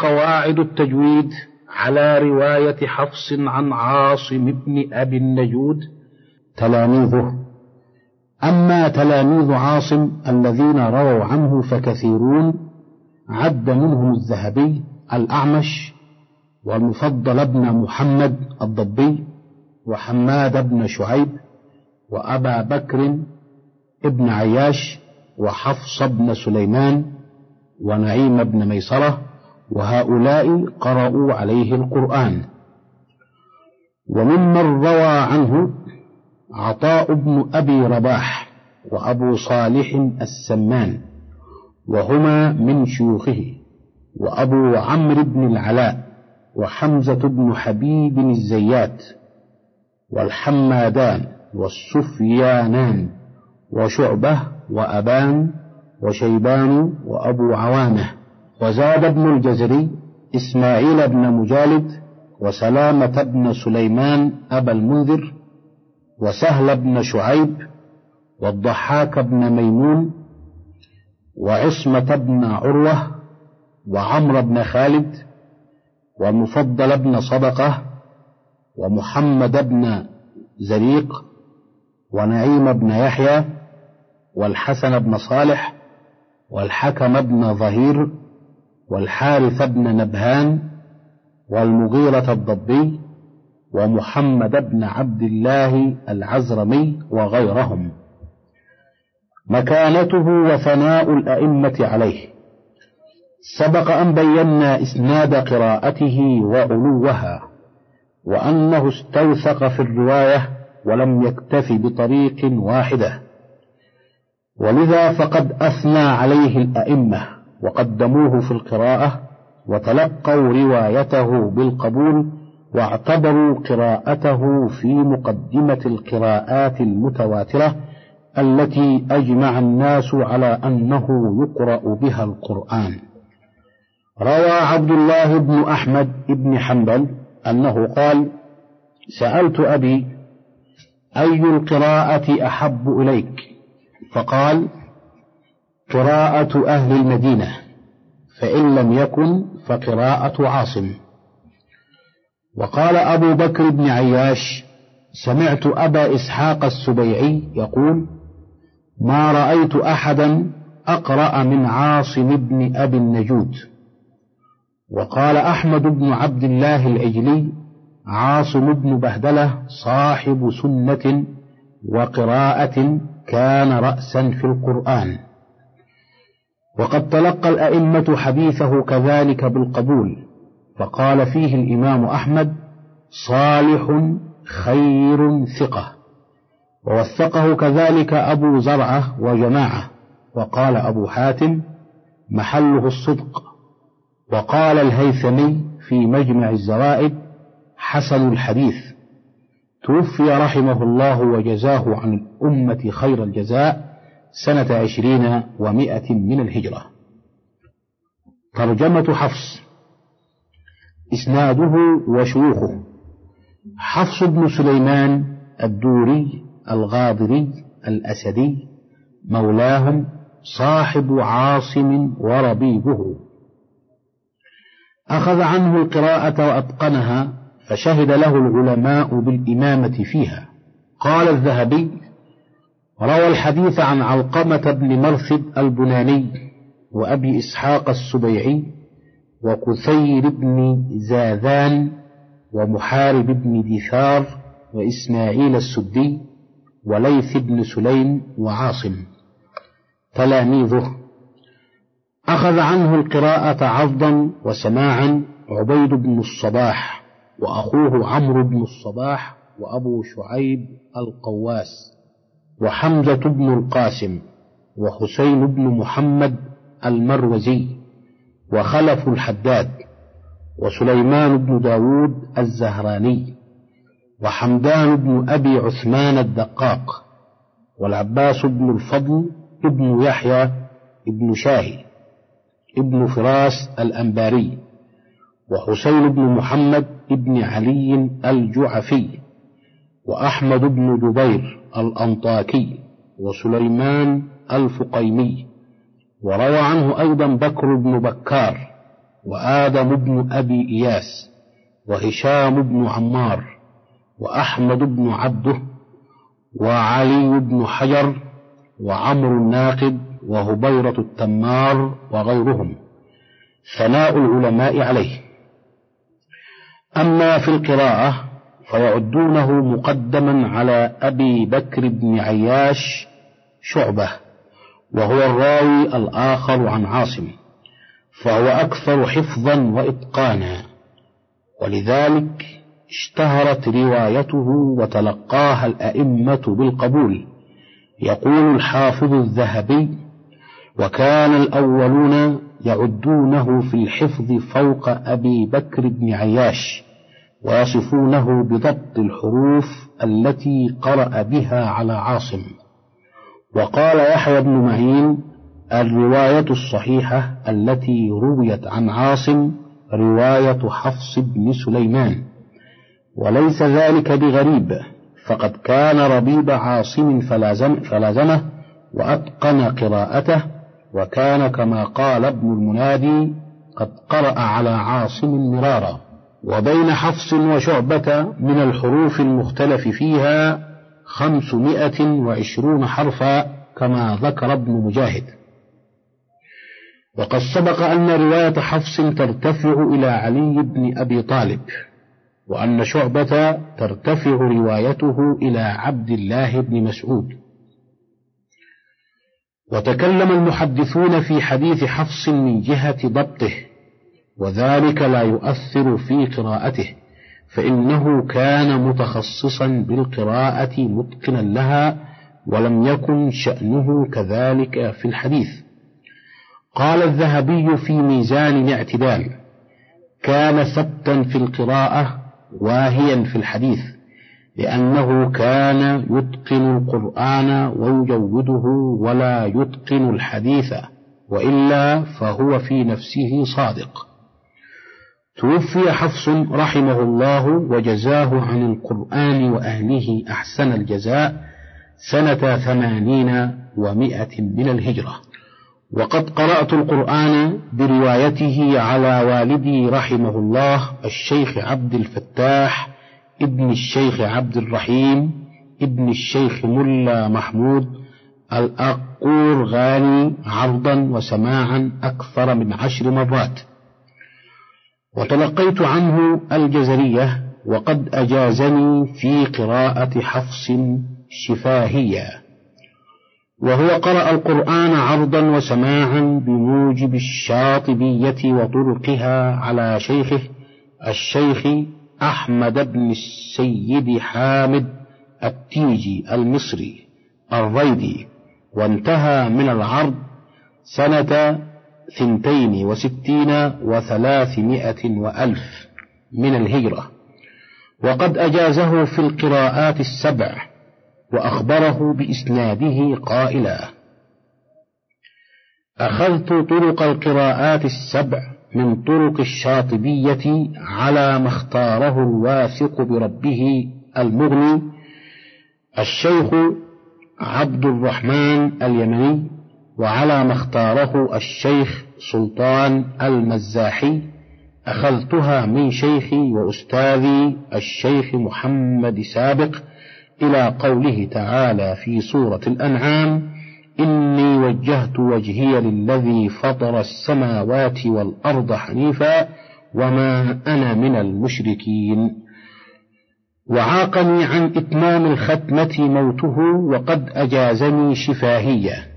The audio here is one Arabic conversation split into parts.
قواعد التجويد على رواية حفص عن عاصم بن أبي النجود. تلاميذه. أما تلاميذ عاصم الذين رووا عنه فكثيرون عد منهم الذهبي الأعمش والمفضل بن محمد الضبي وحماد بن شعيب وأبا بكر ابن عياش وحفص بن سليمان ونعيم بن ميسرة وهؤلاء قرأوا عليه القرآن. وممن روى عنه عطاء بن أبي رباح وأبو صالح السمان وهما من شيوخه وأبو عمرو بن العلاء وحمزة بن حبيب الزيات والحمادان والسفيانان وشعبة وأبان وشيبان وأبو عوانة. وزاد بن الجزري إسماعيل بن مجالد وسلامة بن سليمان أبا المنذر وسهل بن شعيب والضحاك بن ميمون وعصمة بن عروة وعمر بن خالد ومفضل بن صدقة ومحمد بن زريق ونعيم بن يحيى والحسن بن صالح والحكم بن ظهير والحارث بن نبهان والمغيرة الضبي ومحمد بن عبد الله العزرمي وغيرهم. مكانته وثناء الأئمة عليه. سبق أن بينا إسناد قراءته وعلوها وأنه استوثق في الرواية ولم يكتف بطريق واحدة. ولذا فقد أثنى عليه الأئمة. وقدموه في القراءة وتلقوا روايته بالقبول واعتبروا قراءته في مقدمة القراءات المتواترة التي أجمع الناس على أنه يقرأ بها القرآن. روى عبد الله بن أحمد بن حنبل أنه قال: سألت أبي أي القراءة أحب إليك؟ فقال: قراءة أهل المدينة، فإن لم يكن فقراءة عاصم. وقال أبو بكر بن عياش: سمعت أبا إسحاق السبيعي يقول: ما رأيت أحدا أقرأ من عاصم بن أبي النجود وقال أحمد بن عبد الله العجلي عاصم بن بهدلة صاحب سنة وقراءة كان رأسا في القرآن وقد تلقى الأئمة حديثه كذلك بالقبول فقال فيه الإمام أحمد صالح خير ثقة. ووثقه كذلك أبو زرعة وجماعة وقال أبو حاتم محله الصدق. وقال الهيثمي في مجمع الزوائد حسن الحديث. توفي رحمه الله وجزاه عن الأمة خير الجزاء سنة عشرين ومائة من الهجرة. ترجمة حفص. إسناده وشيوخه. حفص بن سليمان الدوري الغاضري الأسدي. مولاهم صاحب عاصم وربيبه. أخذ عنه القراءة وأتقنها فشهد له العلماء بالإمامة فيها. قال الذهبي روى الحديث عن علقمة بن مرثد البناني وأبي إسحاق السبيعي وكثير بن زاذان ومحارب بن دثار وإسماعيل السدي وليث بن سليم وعاصم. تلاميذه. أخذ عنه القراءة عرضا وسماعا عبيد بن الصباح وأخوه عمرو بن الصباح وأبو شعيب القواس. وحمزة بن القاسم وحسين بن محمد المروزي وخلف الحداد وسليمان بن داود الزهراني وحمدان بن أبي عثمان الدقاق والعباس بن الفضل ابن يحيى ابن شاهي ابن فراس الأنباري وحسين بن محمد ابن علي الجعفي وأحمد بن جبير الأنطاكي وسليمان الفقيمي وروى عنه أيضا بكر بن بكار وآدم بن أبي إياس وهشام بن عمار وأحمد بن عبده وعلي بن حجر وعمرو الناقد وهبيرة التمار وغيرهم. ثناء العلماء عليه. أما في القراءة فيعدونه مقدما على أبي بكر بن عياش شعبة وهو الراوي الآخر عن عاصم فهو أكثر حفظا وإتقانا. ولذلك اشتهرت روايته وتلقاها الأئمة بالقبول. يقول الحافظ الذهبي وكان الأولون يعدونه في الحفظ فوق أبي بكر بن عياش ويصفونه بضبط الحروف التي قرأ بها على عاصم. وقال يحيى بن معين الرواية الصحيحة التي رويت عن عاصم رواية حفص بن سليمان. وليس ذلك بغريب فقد كان ربيب عاصم فلازم فلازمه وأتقن قراءته وكان كما قال ابن المنادي قد قرأ على عاصم مرارا. وبين حفص وشعبة من الحروف المختلف فيها خمسمائة وعشرون حرفا كما ذكر ابن مجاهد. وقد سبق أن رواية حفص ترتفع إلى علي بن أبي طالب وأن شعبة ترتفع روايته إلى عبد الله بن مسعود. وتكلم المحدثون في حديث حفص من جهة ضبطه وذلك لا يؤثر في قراءته فإنه كان متخصصا بالقراءة متقنا لها ولم يكن شأنه كذلك في الحديث. قال الذهبي في ميزان الاعتدال كان ثبتا في القراءة واهيا في الحديث لأنه كان يتقن القرآن ويجوده ولا يتقن الحديث وإلا فهو في نفسه صادق. توفي حفص رحمه الله وجزاه عن القرآن وأهله أحسن الجزاء سنة ثمانين ومائة من الهجرة. وقد قرأت القرآن بروايته على والدي رحمه الله الشيخ عبد الفتاح ابن الشيخ عبد الرحيم ابن الشيخ ملا محمود الأقور غاني عرضا وسماعا أكثر من عشر مرات. وتلقيت عنه الجزرية وقد أجازني في قراءة حفص شفاهية. وهو قرأ القرآن عرضا وسماعا بموجب الشاطبية وطرقها على شيخه الشيخ أحمد بن السيد حامد التيجي المصري الريدي وانتهى من العرض سنة ثنتين وستين وثلاثمائة وألف من الهجرة. وقد أجازه في القراءات السبع وأخبره بإسناده قائلا أخذت طرق القراءات السبع من طرق الشاطبية على ما اختاره الواثق بربه المغني الشيخ عبد الرحمن اليمني وعلى ما اختاره الشيخ سلطان المزاحي أخذتها من شيخي وأستاذي الشيخ محمد سابق إلى قوله تعالى في سورة الأنعام إني وجهت وجهي للذي فطر السماوات والأرض حنيفا وما أنا من المشركين. وعاقني عن إتمام الختمة موته وقد أجازني شفاهية.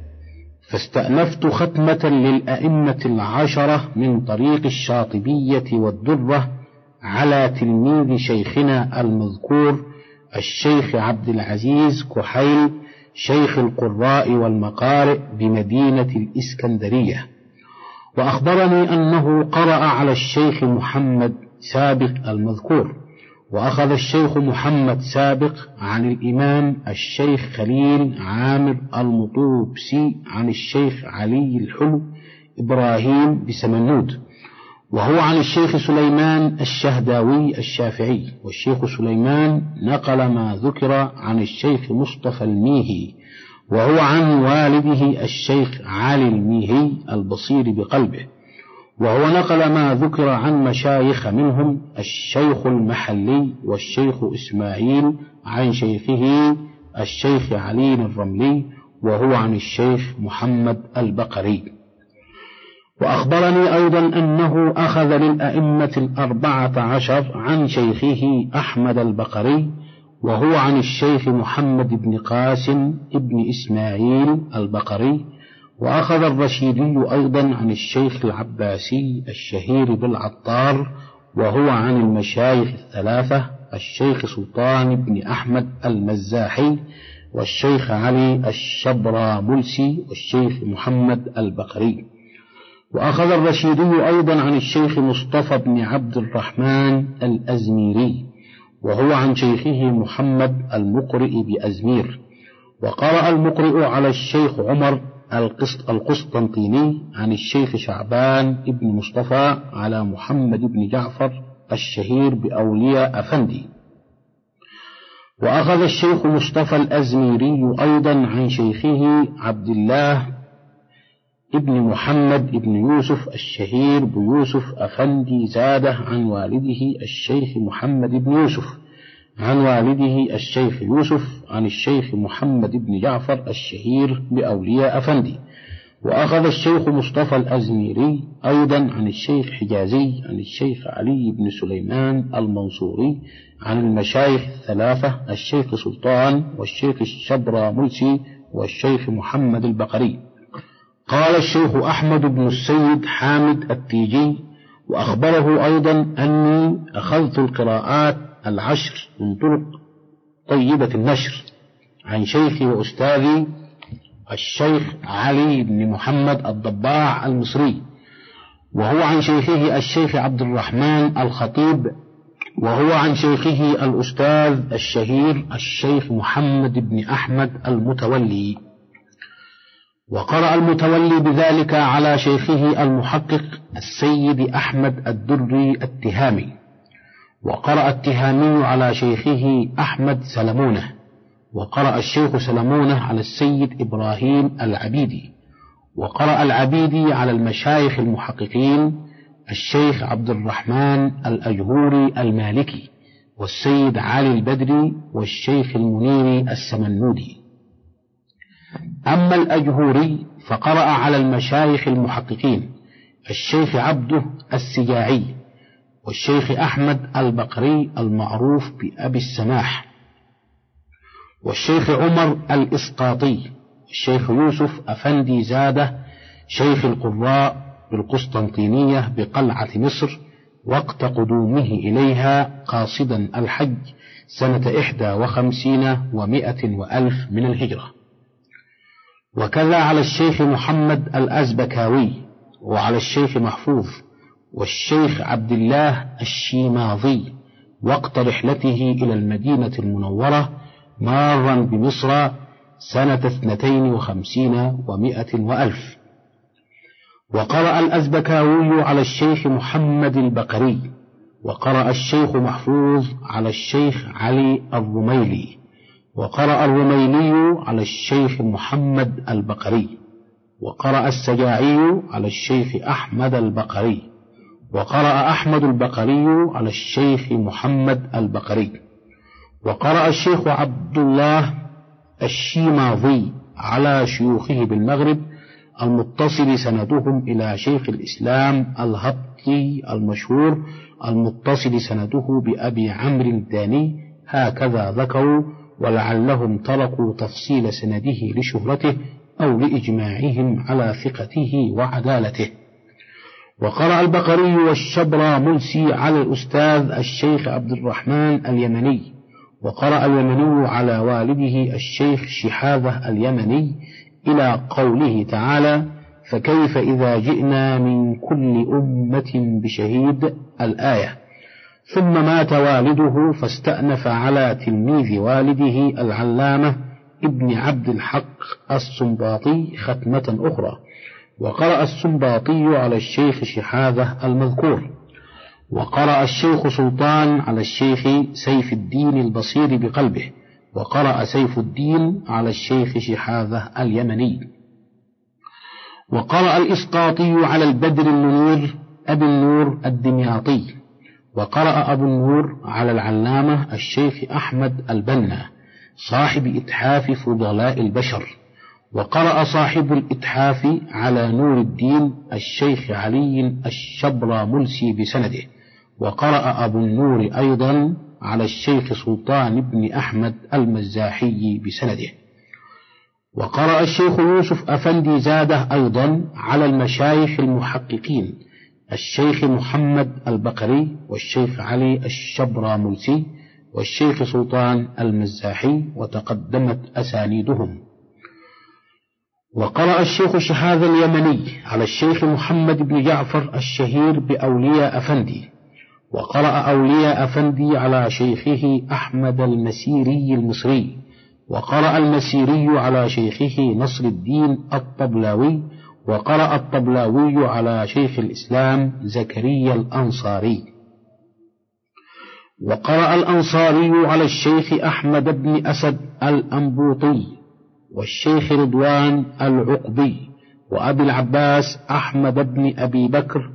فاستأنفت ختمة للأئمة العشرة من طريق الشاطبية والدرة على تلميذ شيخنا المذكور الشيخ عبد العزيز كحيل شيخ القراء والمقارئ بمدينة الإسكندرية. وأخبرني أنه قرأ على الشيخ محمد سابق المذكور. وأخذ الشيخ محمد سابق عن الإمام الشيخ خليل عامر المطوبسي عن الشيخ علي الحلو إبراهيم بسمنود. وهو عن الشيخ سليمان الشهداوي الشافعي. والشيخ سليمان نقل ما ذكر عن الشيخ مصطفى الميهي. وهو عن والده الشيخ علي الميهي البصير بقلبه. وهو نقل ما ذكر عن مشايخ منهم الشيخ المحلي والشيخ إسماعيل عن شيخه الشيخ علي الرملي وهو عن الشيخ محمد البقري. وأخبرني أيضا أنه أخذ للأئمة الأربعة عشر عن شيخه أحمد البقري وهو عن الشيخ محمد بن قاسم بن إسماعيل البقري وأخذ الرشيدي أيضا عن الشيخ العباسي الشهير بالعطار وهو عن المشايخ الثلاثة الشيخ سلطان بن أحمد المزاحي والشيخ علي الشبراملسي والشيخ محمد البقري. وأخذ الرشيدي أيضا عن الشيخ مصطفى بن عبد الرحمن الأزميري وهو عن شيخه محمد المقرئ بأزمير. وقرأ المقرئ على الشيخ عمر القسطنطيني عن الشيخ شعبان بن مصطفى على محمد بن جعفر الشهير بأولياء أفندي. وأخذ الشيخ مصطفى الأزميري أيضا عن شيخه عبد الله ابن محمد ابن يوسف الشهير بيوسف أفندي زاده عن والده الشيخ محمد بن يوسف. عن والده الشيخ يوسف عن الشيخ محمد بن جعفر الشهير بأولياء أفندي. وأخذ الشيخ مصطفى الأزميري أيضا عن الشيخ حجازي عن الشيخ علي بن سليمان المنصوري عن المشايخ الثلاثة الشيخ سلطان والشيخ الشبراملسي والشيخ محمد البقري. قال الشيخ أحمد بن السيد حامد التيجي وأخبره أيضا أني أخذت القراءات العشر من طرق طيبة النشر. عن شيخي وأستاذي الشيخ علي بن محمد الضباع المصري وهو عن شيخه الشيخ عبد الرحمن الخطيب وهو عن شيخه الأستاذ الشهير الشيخ محمد بن أحمد المتولي. وقرأ المتولي بذلك على شيخه المحقق السيد أحمد الدري التهامي. وقرأ التهامي على شيخه أحمد سلمونة وقرأ الشيخ سلمونة على السيد إبراهيم العبيدي وقرأ العبيدي على المشايخ المحققين الشيخ عبد الرحمن الأجهوري المالكي والسيد علي البدري والشيخ المنيري السمنودي. أما الأجهوري فقرأ على المشايخ المحققين الشيخ عبده السجاعي والشيخ أحمد البقري المعروف بأبي السماح. والشيخ عمر الإسقاطي الشيخ يوسف أفندي زادة شيخ القراء بالقسطنطينية بقلعة مصر وقت قدومه إليها قاصدا الحج سنة إحدى وخمسين ومائة وألف من الهجرة. وكذا على الشيخ محمد الأزبكاوي وعلى الشيخ محفوظ والشيخ عبد الله الشيماضي وقت رحلته إلى المدينة المنورة مارا بمصر سنة اثنتين وخمسين ومائة وألف. وقرأ الأزبكاوي على الشيخ محمد البقري وقرأ الشيخ محفوظ على الشيخ علي الرميلي وقرأ الرميلي على الشيخ محمد البقري وقرأ السجاعي على الشيخ أحمد البقري. وقرأ أحمد البقري على الشيخ محمد البقري. وقرأ الشيخ عبد الله الشيماضي على شيوخه بالمغرب المتصل سندهم إلى شيخ الإسلام الهبطي المشهور المتصل سنده بأبي عمرو الداني هكذا ذكروا ولعلهم تركوا تفصيل سنده لشهرته أو لإجماعهم على ثقته وعدالته. وقرأ البقري والشبرى ملسي على الأستاذ الشيخ عبد الرحمن اليمني وقرأ اليمني على والده الشيخ شحاذة اليمني إلى قوله تعالى فكيف إذا جئنا من كل أمة بشهيد الآية؟ ثم مات والده فاستأنف على تلميذ والده العلامة ابن عبد الحق السنباطي ختمة أخرى. وقرأ السنباطي على الشيخ شحاذة المذكور. وقرأ الشيخ سلطان على الشيخ سيف الدين البصير بقلبه. وقرأ سيف الدين على الشيخ شحاذة اليمني. وقرأ الإسقاطي على البدر المنير أبي النور الدمياطي. وقرأ أبو النور على العلامة الشيخ أحمد البنا صاحب إتحاف فضلاء البشر. وقرأ صاحب الإتحاف على نور الدين الشيخ علي الشبرى ملسي بسنده. وقرأ أبو النور أيضا على الشيخ سلطان بن أحمد المزاحي بسنده. وقرأ الشيخ يوسف أفندي زاده أيضا على المشايخ المحققين الشيخ محمد البقري والشيخ علي الشبراملسي والشيخ سلطان المزاحي وتقدمت أسانيدهم. وقرأ الشيخ شهاد اليمني على الشيخ محمد بن جعفر الشهير بأولياء أفندي وقرأ أولياء أفندي على شيخه أحمد المسيري المصري وقرأ المسيري على شيخه نصر الدين الطبلاوي وقرأ الطبلاوي على شيخ الإسلام زكريا الأنصاري. وقرأ الأنصاري على الشيخ أحمد بن أسد الأنبوطي. والشيخ رضوان العقبي وأبي العباس أحمد بن أبي بكر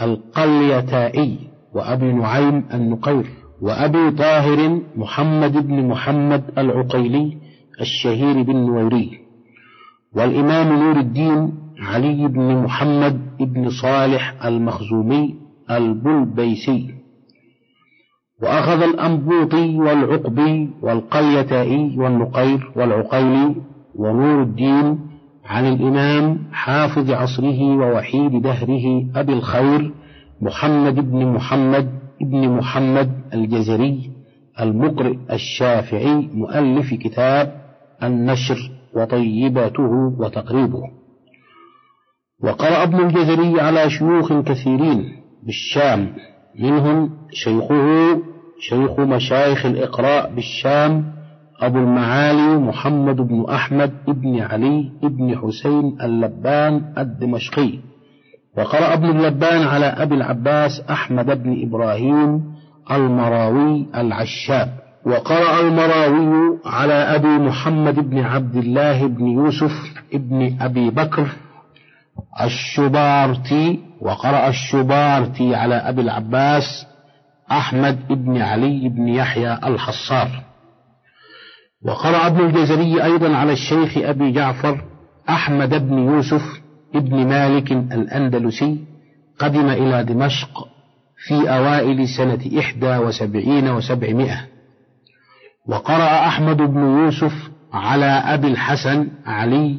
القليتائي وأبي نعيم النقير وأبي طاهر محمد بن محمد العقيلي الشهير بالنويري والإمام نور الدين علي بن محمد بن صالح المخزومي البلبيسي. وأخذ الأنبوطي والعقبي والقليتائي والنقير والعقيلي ونور الدين عن الإمام حافظ عصره ووحيد دهره أبي الخير محمد بن محمد بن محمد الجزري المقرئ الشافعي مؤلف كتاب النشر وطيبته وتقريبه. وقرأ ابن الجزري على شيوخ كثيرين بالشام. منهم شيخه شيخ مشايخ الإقراء بالشام أبو المعالي محمد بن أحمد بن علي بن حسين اللبان الدمشقي. وقرأ ابن اللبان على أبي العباس أحمد بن إبراهيم المراوي العشاب. وقرأ المراوي على أبي محمد بن عبد الله بن يوسف بن أبي بكر الشبارتي. وقرأ الشبارتي على أبي العباس أحمد بن علي بن يحيى الحصار. وقرأ ابن الجزري أيضا على الشيخ أبي جعفر أحمد بن يوسف ابن مالك الأندلسي قدم إلى دمشق في أوائل سنة إحدى وسبعين وسبعمائة. وقرأ أحمد بن يوسف على أبي الحسن علي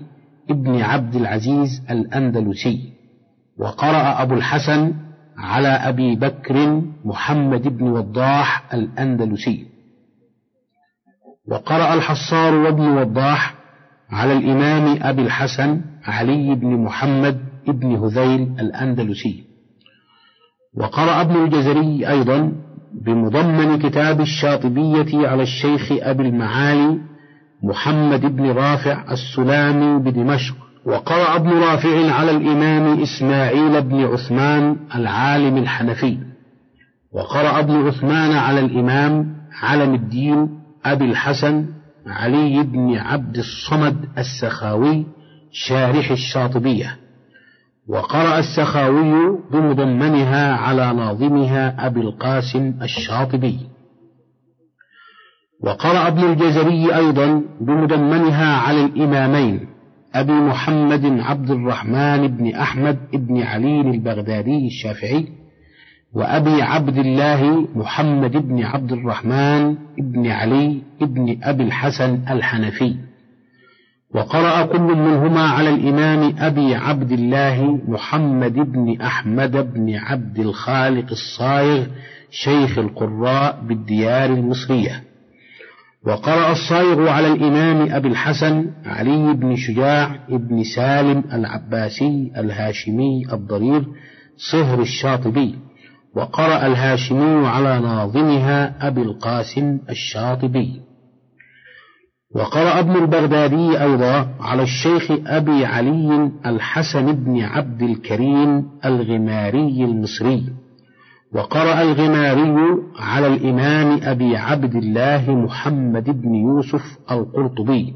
ابن عبد العزيز الأندلسي. وقرأ أبو الحسن على أبي بكر محمد بن وضاح الأندلسي. وقرأ الحصار وابن وضاح على الإمام أبي الحسن علي بن محمد بن هذيل الأندلسي. وقرأ ابن الجزري أيضا بمضمن كتاب الشاطبية على الشيخ أبي المعالي محمد بن رافع السلامي بدمشق. وقرأ ابن رافع على الإمام إسماعيل بن عثمان العالم الحنفي. وقرأ ابن عثمان على الإمام علم الدين أبي الحسن علي بن عبد الصمد السخاوي شارح الشاطبية. وقرأ السخاوي بمضمنها على ناظمها أبي القاسم الشاطبي. وقرأ ابن الجزري أيضا بمدمنها على الإمامين أبي محمد عبد الرحمن بن أحمد بن علي البغدادي الشافعي. وأبي عبد الله محمد بن عبد الرحمن بن علي بن أبي الحسن الحنفي. وقرأ كل منهما على الإمام أبي عبد الله محمد بن أحمد بن عبد الخالق الصايغ شيخ القراء بالديار المصرية. وقرأ الصايغ على الإمام أبي الحسن علي بن شجاع بن سالم العباسي الهاشمي الضرير صهر الشاطبي. وقرأ الهاشمي على ناظمها أبي القاسم الشاطبي. وقرأ ابن البغدادي أيضا على الشيخ أبي علي الحسن بن عبد الكريم الغماري المصري. وقرأ الغماري على الإمام أبي عبد الله محمد بن يوسف القرطبي.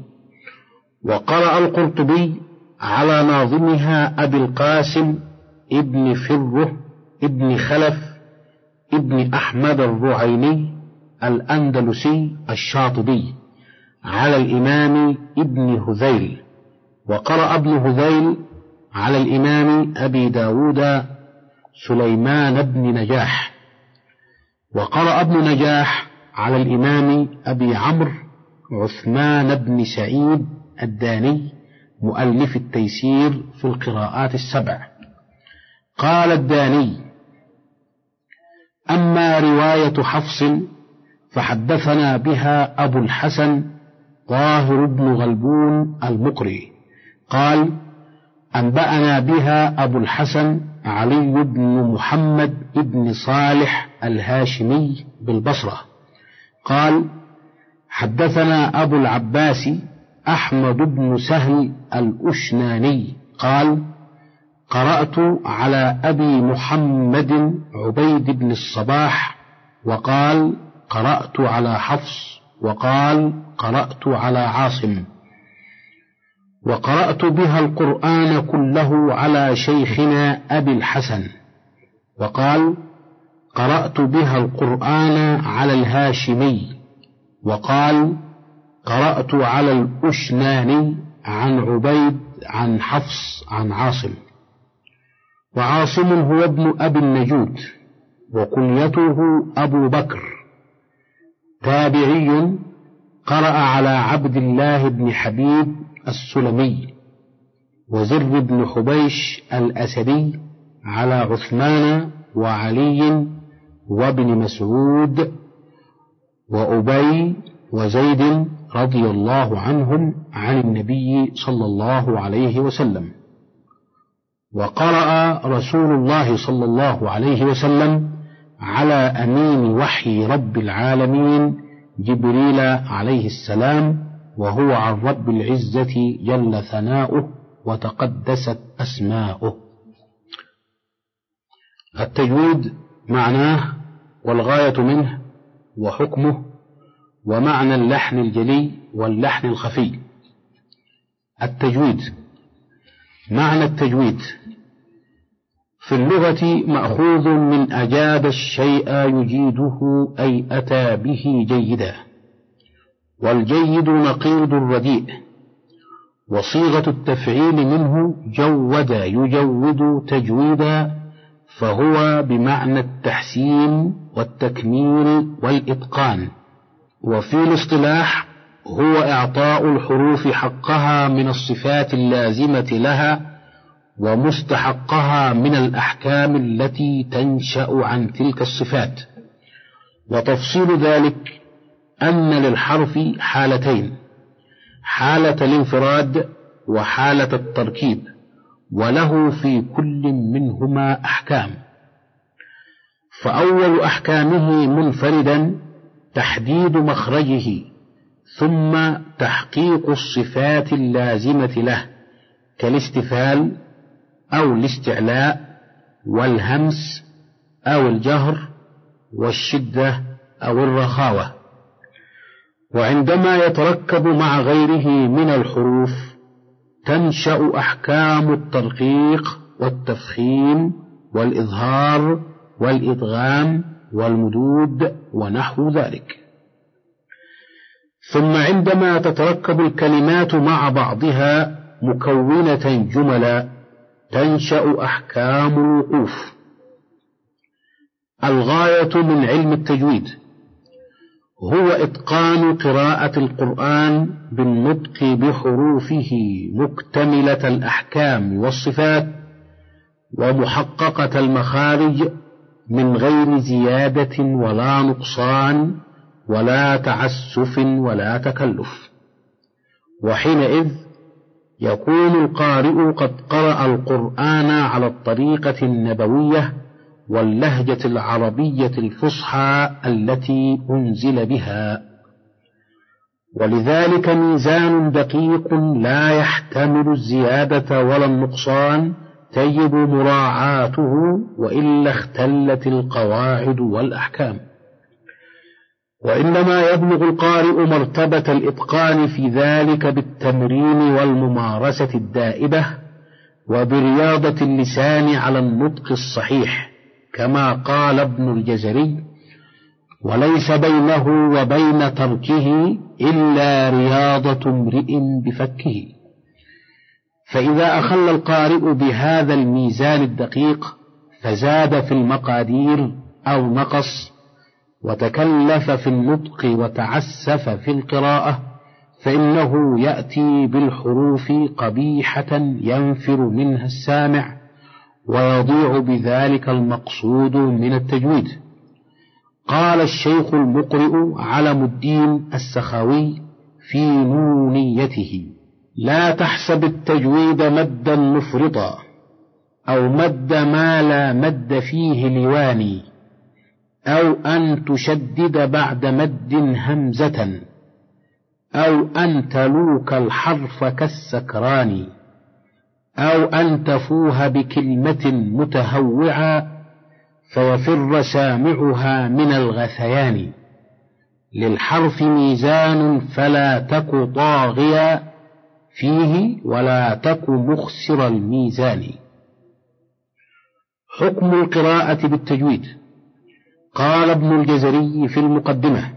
وقرأ القرطبي على ناظمها أبي القاسم ابن فره ابن خلف ابن أحمد الرعيني الأندلسي الشاطبي على الإمام ابن هذيل وقرأ ابن هذيل على الإمام أبي داود سليمان بن نجاح وقرأ ابن نجاح على الإمام أبي عمرو عثمان بن سعيد الداني مؤلف التيسير في القراءات السبع. قال الداني أما رواية حفص فحدثنا بها أبو الحسن طاهر بن غلبون المقري. قال أنبأنا بها أبو الحسن علي بن محمد بن صالح الهاشمي بالبصرة. قال حدثنا أبو العباس أحمد بن سهل الأشناني. قال قرأت على أبي محمد عبيد بن الصباح وقال قرأت على حفص وقال قرأت على عاصم. وقرأت بها القرآن كله على شيخنا أبي الحسن. وقال قرأت بها القرآن على الهاشمي. وقال قرأت على الأشناني عن عبيد عن حفص عن عاصم. وعاصم هو ابن أبي النجود وكنيته أبو بكر. تابعي قرأ على عبد الله بن حبيب السلمي وزر بن حبيش الأسدي على عثمان وعلي وابن مسعود وأبي وزيد رضي الله عنهم عن النبي صلى الله عليه وسلم. وقرأ رسول الله صلى الله عليه وسلم على أمين وحي رب العالمين جبريل عليه السلام وهو عن رب العزة جل ثناؤه وتقدست أسماؤه. التجويد معناه والغاية منه وحكمه ومعنى اللحن الجلي واللحن الخفي. التجويد معنى التجويد في اللغة مأخوذ من أجاد الشيء يجيده أي أتى به جيدا. والجيد نقيض الرديء. وصيغة التفعيل منه جود يجود تجويدا فهو بمعنى التحسين والتكميل والإتقان. وفي الاصطلاح هو إعطاء الحروف حقها من الصفات اللازمة لها ومستحقها من الأحكام التي تنشأ عن تلك الصفات. وتفصيل ذلك أن للحرف حالتين حالة الانفراد وحالة التركيب وله في كل منهما أحكام. فأول أحكامه منفردا تحديد مخرجه ثم تحقيق الصفات اللازمة له كالاستفال أو الاستعلاء والهمس أو الجهر والشدة أو الرخاوة. وعندما يتركب مع غيره من الحروف تنشأ أحكام الترقيق والتفخيم والإظهار والإدغام والمدود ونحو ذلك. ثم عندما تتركب الكلمات مع بعضها مكونة جملا تنشأ أحكام الوقوف. الغاية من علم التجويد. هو إتقان قراءة القرآن بالنطق بحروفه مكتملة الأحكام والصفات ومحققة المخارج من غير زيادة ولا نقصان ولا تعسف ولا تكلف. وحينئذ يكون القارئ قد قرأ القرآن على الطريقة النبوية واللهجة العربية الفصحى التي أنزل بها. ولذلك ميزان دقيق لا يحتمل الزيادة ولا النقصان تجب مراعاته وإلا اختلت القواعد والأحكام. وإنما يبلغ القارئ مرتبة الإتقان في ذلك بالتمرين والممارسة الدائبة وبرياضة اللسان على النطق الصحيح كما قال ابن الجزري وليس بينه وبين تركه إلا رياضة امرئ بفكه. فإذا أخل القارئ بهذا الميزان الدقيق فزاد في المقادير أو نقص وتكلف في النطق وتعسف في القراءة فإنه يأتي بالحروف قبيحة ينفر منها السامع ويضيع بذلك المقصود من التجويد. قال الشيخ المقرئ علم الدين السخاوي في نونيته لا تحسب التجويد مدا مفرطا أو مد ما لا مد فيه لواني. أو أن تشدد بعد مد همزة أو أن تلوك الحرف كالسكران أو أن تفوه بكلمة متهوعا فيفر سامعها من الغثيان. للحرف ميزان فلا تك طاغيا فيه ولا تك مخسر الميزان. حكم القراءة بالتجويد. قال ابن الجزري في المقدمة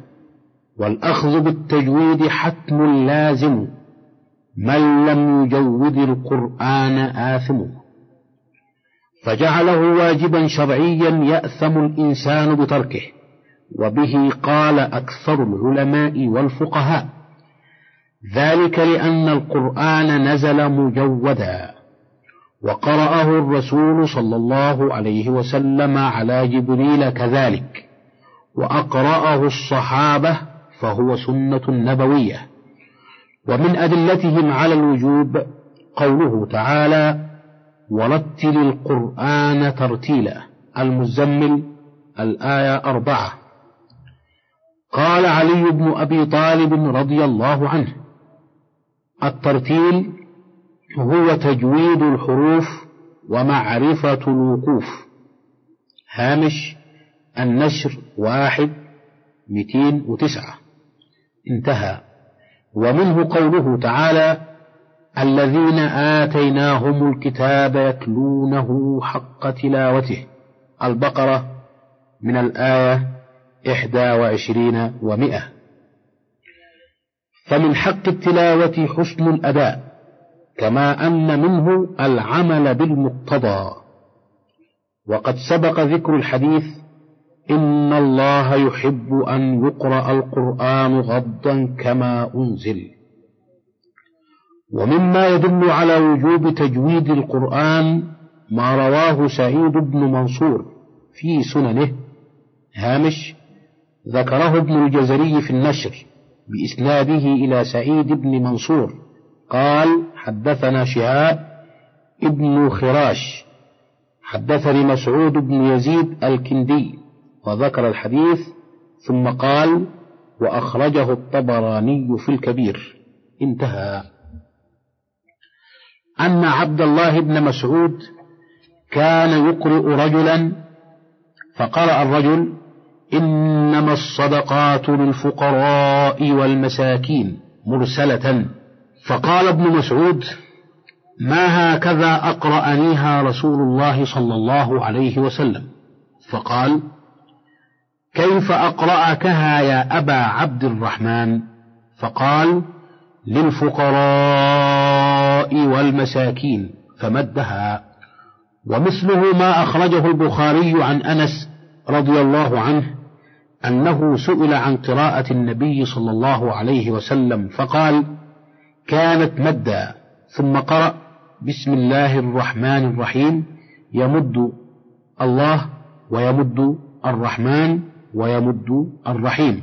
والأخذ بالتجويد حتم لازم من لم يجود القرآن آثم. فجعله واجبا شرعيا يأثم الإنسان بتركه وبه قال أكثر العلماء والفقهاء ذلك لأن القرآن نزل مجودا. وقرأه الرسول صلى الله عليه وسلم على جبريل كذلك وأقرأه الصحابة فهو سنة نبوية. ومن أدلتهم على الوجوب قوله تعالى ورتل القرآن ترتيلا المزمل الآية أربعة. قال علي بن أبي طالب رضي الله عنه الترتيل هو تجويد الحروف ومعرفة الوقوف. هامش النشر واحد مئتين وتسعة. انتهى. ومنه قوله تعالى الذين آتيناهم الكتاب يتلونه حق تلاوته. البقرة من الآية إحدى وعشرين ومئة. فمن حق التلاوة حسن الأداء. كما أن منه العمل بالمقتضى. وقد سبق ذكر الحديث إن الله يحب أن يقرأ القرآن غضا كما أنزل. ومما يدل على وجوب تجويد القرآن ما رواه سعيد بن منصور في سننه هامش ذكره ابن الجزري في النشر بإسناده إلى سعيد بن منصور. قال حدثنا شهاب ابن خراش حدثني مسعود بن يزيد الكندي وذكر الحديث ثم قال وأخرجه الطبراني في الكبير. انتهى. أن عبد الله بن مسعود كان يقرئ رجلا فقرأ الرجل إنما الصدقات للفقراء والمساكين مرسلة. فقال ابن مسعود ما هكذا أقرأنيها رسول الله صلى الله عليه وسلم؟ فقال كيف أقرأكها يا أبا عبد الرحمن؟ فقال للفقراء والمساكين فمدها. ومثله ما أخرجه البخاري عن أنس رضي الله عنه أنه سئل عن قراءة النبي صلى الله عليه وسلم فقال كانت مدا ثم قرأ بسم الله الرحمن الرحيم يمد الله ويمد الرحمن ويمد الرحيم.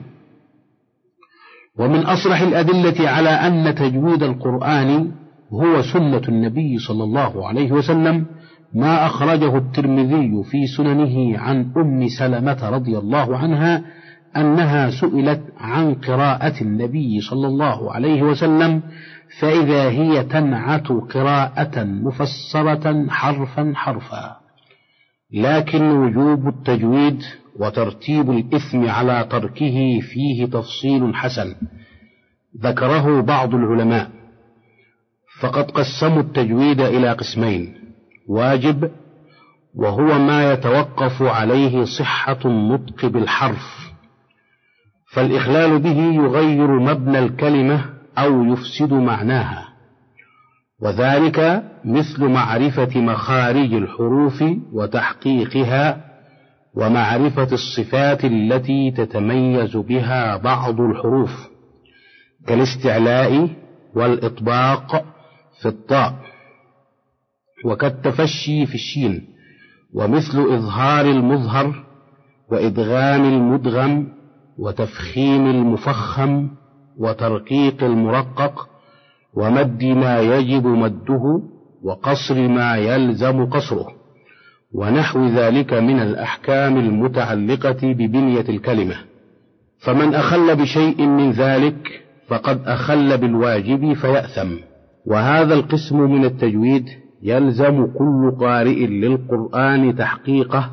ومن أصرح الأدلة على أن تجويد القرآن هو سنة النبي صلى الله عليه وسلم ما أخرجه الترمذي في سننه عن أم سلمة رضي الله عنها أنها سئلت عن قراءة النبي صلى الله عليه وسلم فإذا هي تنعت قراءة مفسرة حرفا حرفا. لكن وجوب التجويد وترتيب الإثم على تركه فيه تفصيل حسن. ذكره بعض العلماء. فقد قسموا التجويد إلى قسمين. واجب وهو ما يتوقف عليه صحة النطق بالحرف. فالإخلال به يغير مبنى الكلمة أو يفسد معناها. وذلك مثل معرفة مخارج الحروف وتحقيقها ومعرفة الصفات التي تتميز بها بعض الحروف كالاستعلاء والإطباق في الطاء وكالتفشي في الشين ومثل إظهار المظهر وإدغام المدغم وتفخيم المفخم وترقيق المرقق ومد ما يجب مده وقصر ما يلزم قصره ونحو ذلك من الأحكام المتعلقة ببنية الكلمة. فمن أخل بشيء من ذلك فقد أخل بالواجب فيأثم. وهذا القسم من التجويد يلزم كل قارئ للقرآن تحقيقه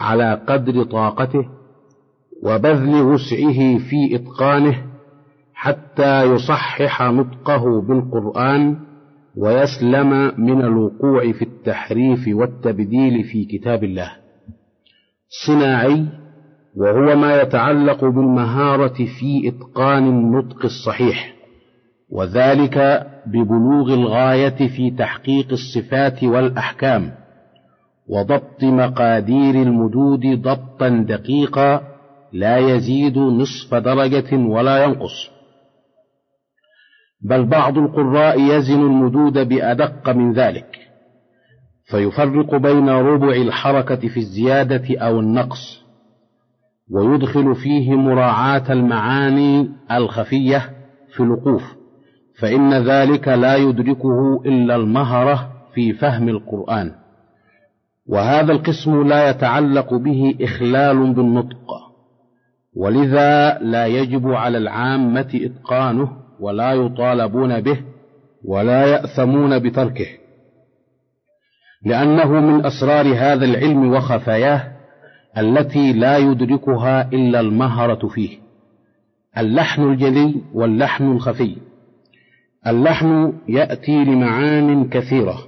على قدر طاقته وبذل وسعه في إتقانه حتى يصحح نطقه بالقرآن ويسلم من الوقوع في التحريف والتبديل في كتاب الله. صناعي وهو ما يتعلق بالمهارة في إتقان النطق الصحيح وذلك ببلوغ الغاية في تحقيق الصفات والأحكام وضبط مقادير المدود ضبطا دقيقا لا يزيد نصف درجة ولا ينقص. بل بعض القراء يزن المدود بأدق من ذلك فيفرق بين ربع الحركة في الزيادة أو النقص ويدخل فيه مراعاة المعاني الخفية في الوقوف فإن ذلك لا يدركه إلا المهرة في فهم القرآن. وهذا القسم لا يتعلق به إخلال بالنطق ولذا لا يجب على العامة إتقانه ولا يطالبون به ولا يأثمون بتركه. لأنه من أسرار هذا العلم وخفاياه التي لا يدركها إلا المهرة فيه اللحن الجلي واللحن الخفي. اللحن يأتي لمعان كثيرة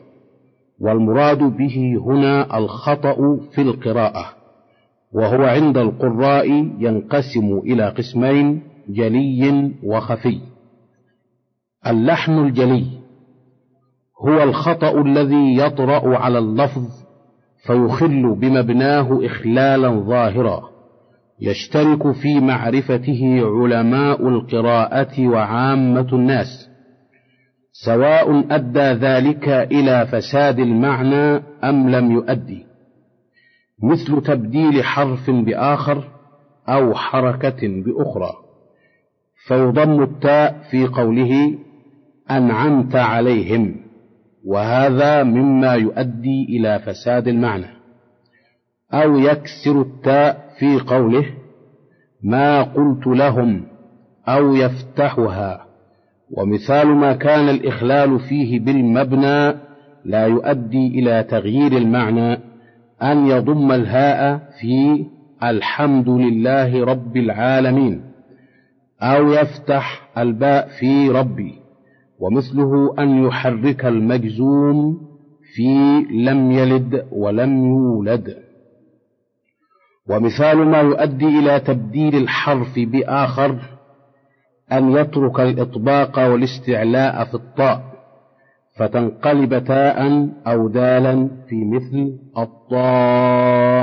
والمراد به هنا الخطأ في القراءة وهو عند القراء ينقسم إلى قسمين جلي وخفي. اللحن الجلي هو الخطأ الذي يطرأ على اللفظ فيخل بمبناه إخلالا ظاهرا يشترك في معرفته علماء القراءة وعامة الناس سواء أدى ذلك إلى فساد المعنى أم لم يؤدي مثل تبديل حرف بآخر أو حركة بأخرى فيضم التاء في قوله أنعمت عليهم وهذا مما يؤدي إلى فساد المعنى. أو يكسر التاء في قوله ما قلت لهم أو يفتحها. ومثال ما كان الإخلال فيه بالمبنى لا يؤدي إلى تغيير المعنى أن يضم الهاء في الحمد لله رب العالمين أو يفتح الباء في ربي. ومثله أن يحرك المجزوم في لم يلد ولم يولد. ومثال ما يؤدي إلى تبديل الحرف بآخر أن يترك الإطباق والاستعلاء في الطاء فتنقلب تاء أو دالا في مثل الطامة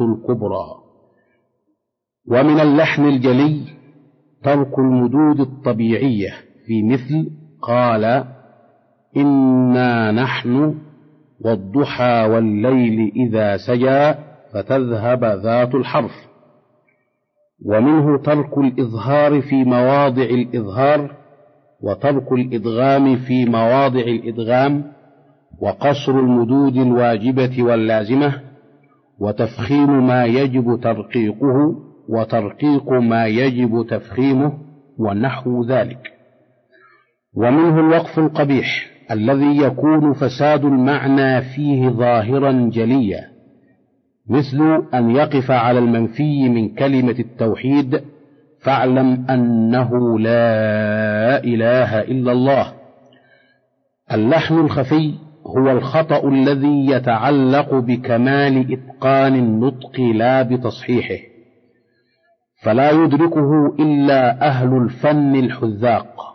الكبرى. ومن اللحن الجلي ترك المدود الطبيعية في مثل قال إنا نحن والضحى والليل إذا سجى فتذهب ذات الحرف. ومنه ترك الإظهار في مواضع الإظهار وترك الإدغام في مواضع الإدغام وقصر المدود الواجبة واللازمة وتفخيم ما يجب ترقيقه وترقيق ما يجب تفخيمه ونحو ذلك. ومنه الوقف القبيح الذي يكون فساد المعنى فيه ظاهرا جليا مثل أن يقف على المنفي من كلمة التوحيد فاعلم أنه لا إله إلا الله. اللحن الخفي هو الخطأ الذي يتعلق بكمال إتقان النطق لا بتصحيحه. فلا يدركه إلا أهل الفن الحذاق.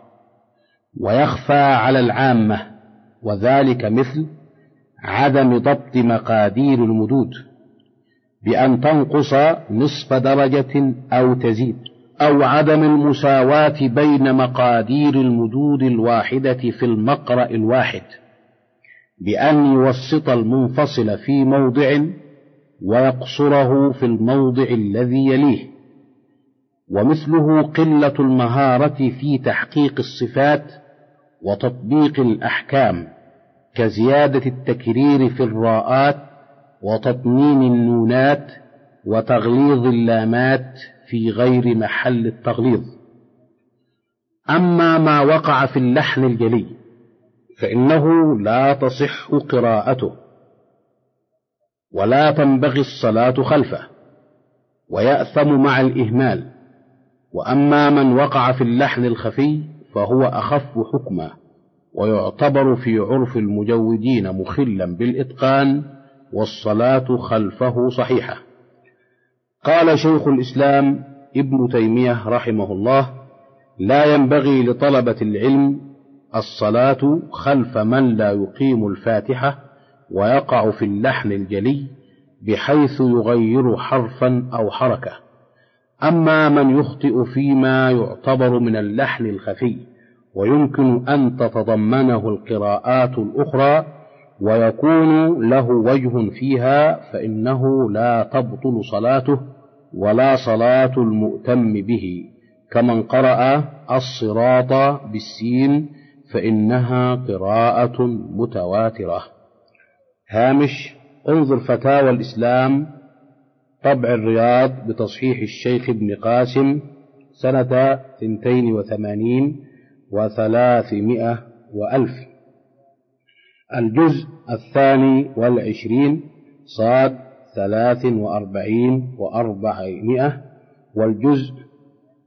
ويخفى على العامة وذلك مثل عدم ضبط مقادير المدود بأن تنقص نصف درجة أو تزيد أو عدم المساواة بين مقادير المدود الواحدة في المقرأ الواحد بأن يوسط المنفصل في موضع ويقصره في الموضع الذي يليه. ومثله قلة المهارة في تحقيق الصفات وتطبيق الأحكام كزيادة التكرير في الراءات وتطمين النونات وتغليظ اللامات في غير محل التغليظ. أما ما وقع في اللحن الجلي فإنه لا تصح قراءته ولا تنبغي الصلاة خلفه ويأثم مع الإهمال. وأما من وقع في اللحن الخفي فهو أخف حكما ويعتبر في عرف المجودين مخلا بالإتقان والصلاة خلفه صحيحة. قال شيخ الإسلام ابن تيمية رحمه الله لا ينبغي لطلبة العلم الصلاة خلف من لا يقيم الفاتحة ويقع في اللحن الجلي بحيث يغير حرفا أو حركة. أما من يخطئ فيما يعتبر من اللحن الخفي ويمكن أن تتضمنه القراءات الأخرى ويكون له وجه فيها فإنه لا تبطل صلاته ولا صلاة المؤتم به. كمن قرأ الصراط بالسين فإنها قراءة متواترة. هامش انظر فتاوى الإسلام طبع الرياض بتصحيح الشيخ ابن قاسم سنة ثنتين وثمانين وثلاثمائة وألف. الجزء الثاني والعشرين صاد ثلاث وأربعين وأربعمائة والجزء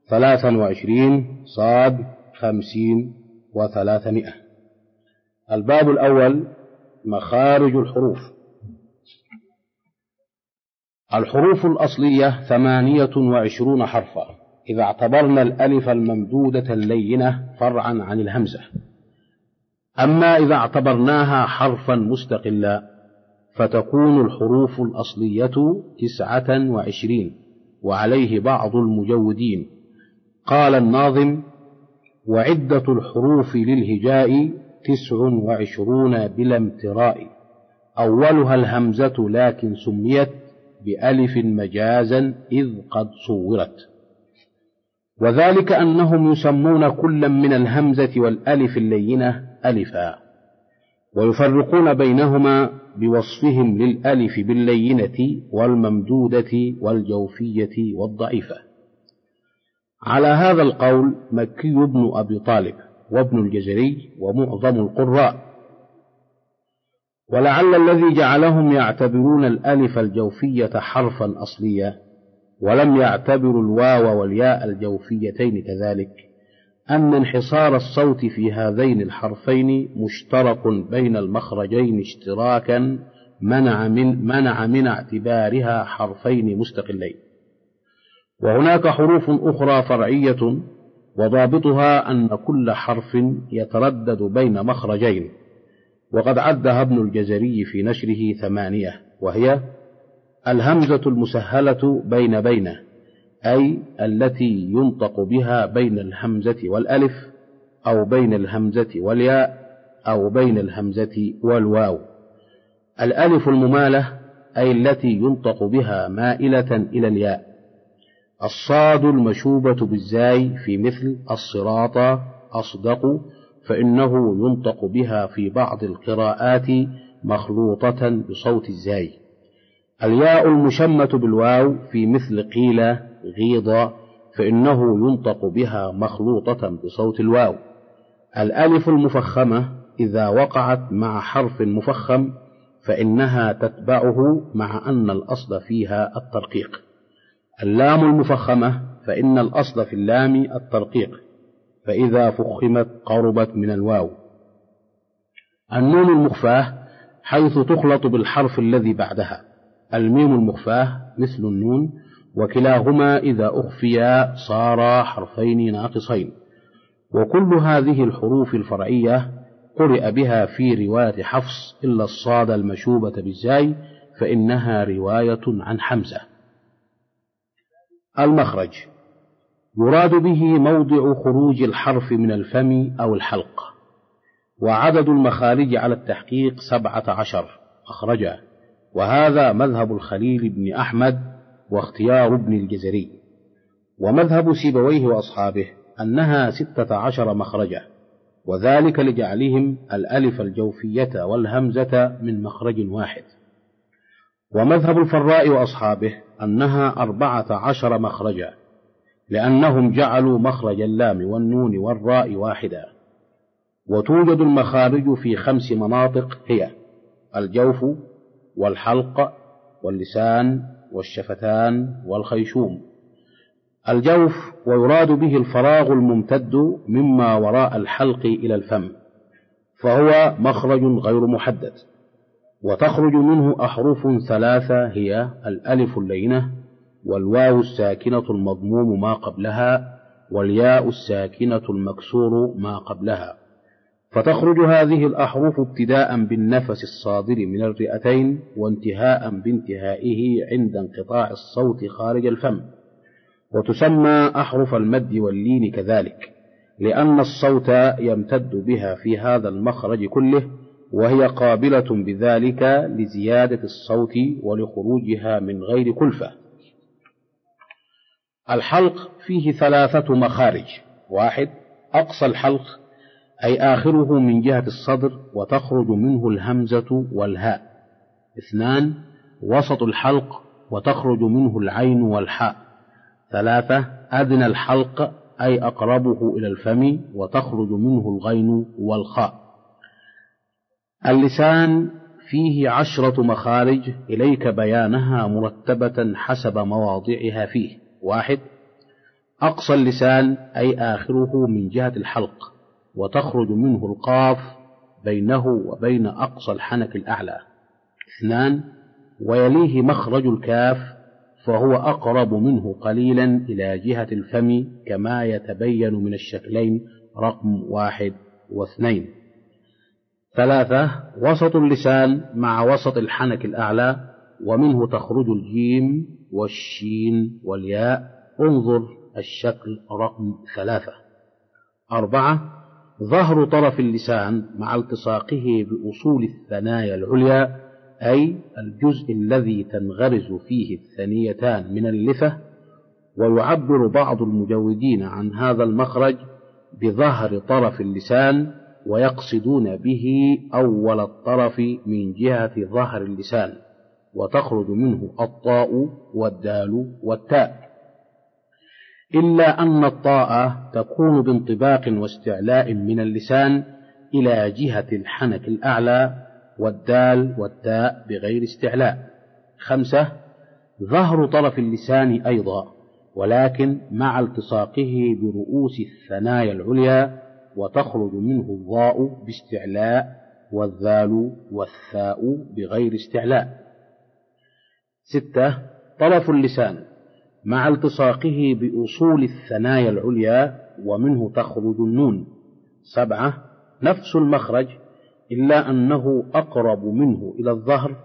ثلاثا وعشرين صاد خمسين وثلاثمائة. الباب الأول مخارج الحروف. الحروف الأصلية ثمانية وعشرون حرفا. إذا اعتبرنا الألف الممدودة اللينة فرعا عن الهمزة. أما إذا اعتبرناها حرفا مستقلا فتكون الحروف الأصلية تسعة وعشرين وعليه بعض المجودين. قال الناظم وعدة الحروف للهجاء تسع وعشرون بلا امتراء. أولها الهمزة لكن سميت بألف مجازا إذ قد صورت. وذلك أنهم يسمون كلا من الهمزة والألف اللينة ألفا ويفرقون بينهما بوصفهم للألف باللينة والممدودة والجوفية والضعيفة. على هذا القول مكي بن أبي طالب وابن الجزري ومعظم القراء ولعل الذي جعلهم يعتبرون الألف الجوفية حرفا أصليا ولم يعتبروا الواو والياء الجوفيتين كذلك أن انحصار الصوت في هذين الحرفين مشترك بين المخرجين اشتراكا منع من منع من اعتبارها حرفين مستقلين. وهناك حروف أخرى فرعية وضابطها أن كل حرف يتردد بين مخرجين. وقد عدها ابن الجزري في نشره ثمانية وهي الهمزة المسهلة بين بين أي التي ينطق بها بين الهمزة والألف أو بين الهمزة والياء أو بين الهمزة والواو. الألف الممالة أي التي ينطق بها مائلة إلى الياء. الصاد المشوبة بالزاي في مثل الصراط أصدق فإنه ينطق بها في بعض القراءات مخلوطة بصوت الزاي. الياء المشمة بالواو في مثل قيل غيض فإنه ينطق بها مخلوطة بصوت الواو. الألف المفخمة إذا وقعت مع حرف مفخم فإنها تتبعه مع أن الأصل فيها الترقيق. اللام المفخمة فإن الأصل في اللام الترقيق. فإذا فخمت قربت من الواو. النون المخفاة حيث تخلط بالحرف الذي بعدها. الميم المخفاة مثل النون وكلاهما إذا أخفيا صارا حرفين ناقصين. وكل هذه الحروف الفرعية قرئ بها في رواية حفص إلا الصاد المشوبة بالزاي فإنها رواية عن حمزة. المخرج. يراد به موضع خروج الحرف من الفم أو الحلق. وعدد المخارج على التحقيق سبعة عشر. أخرجا وهذا مذهب الخليل بن أحمد واختيار ابن الجزري. ومذهب سيبويه وأصحابه أنها ستة عشر مخرجا وذلك لجعلهم الألف الجوفية والهمزة من مخرج واحد. ومذهب الفراء وأصحابه أنها أربعة عشر مخرجا لأنهم جعلوا مخرج اللام والنون والراء واحدا. وتوجد المخارج في خمس مناطق هي الجوف والحلق واللسان والشفتان والخيشوم. الجوف ويراد به الفراغ الممتد مما وراء الحلق إلى الفم فهو مخرج غير محدد. وتخرج منه أحرف ثلاثة هي الألف اللينة والواو الساكنة المضموم ما قبلها والياء الساكنة المكسور ما قبلها. فتخرج هذه الأحرف ابتداء بالنفس الصادر من الرئتين وانتهاء بانتهائه عند انقطاع الصوت خارج الفم. وتسمى أحرف المد واللين كذلك لأن الصوت يمتد بها في هذا المخرج كله وهي قابلة بذلك لزيادة الصوت ولخروجها من غير كلفة. الحلق فيه ثلاثة مخارج. واحد أقصى الحلق أي آخره من جهة الصدر وتخرج منه الهمزة والهاء. اثنان وسط الحلق وتخرج منه العين والحاء. ثلاثة أدنى الحلق أي أقربه إلى الفم وتخرج منه الغين والخاء. اللسان فيه عشرة مخارج إليك بيانها مرتبة حسب مواضعها فيه. واحد أقصى اللسان أي آخره من جهة الحلق وتخرج منه القاف بينه وبين أقصى الحنك الأعلى. اثنان ويليه مخرج الكاف فهو أقرب منه قليلا إلى جهة الفم كما يتبين من الشكلين رقم واحد واثنين. ثلاثة وسط اللسان مع وسط الحنك الأعلى ومنه تخرج الجيم والشين والياء. انظر الشكل رقم ثلاثة. أربعة ظهر طرف اللسان مع التصاقه بأصول الثنايا العليا أي الجزء الذي تنغرز فيه الثنيتان من اللثة ويعبر بعض المجودين عن هذا المخرج بظهر طرف اللسان ويقصدون به أول الطرف من جهة ظهر اللسان. وتخرج منه الطاء والدال والتاء. إلا أن الطاء تكون بانطباق واستعلاء من اللسان إلى جهة الحنك الأعلى والدال والتاء بغير استعلاء. خمسة ظهر طرف اللسان أيضا ولكن مع التصاقه برؤوس الثنايا العليا وتخرج منه الضاء باستعلاء والذال والثاء بغير استعلاء. ستة طرف اللسان مع التصاقه بأصول الثنايا العليا ومنه تخرج النون. سبعة نفس المخرج إلا أنه أقرب منه إلى الظهر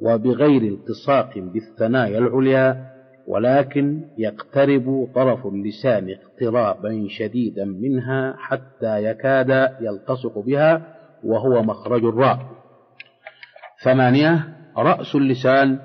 وبغير التصاق بالثنايا العليا ولكن يقترب طرف اللسان اقترابا شديدا منها حتى يكاد يلتصق بها وهو مخرج الراء. ثمانية رأس اللسان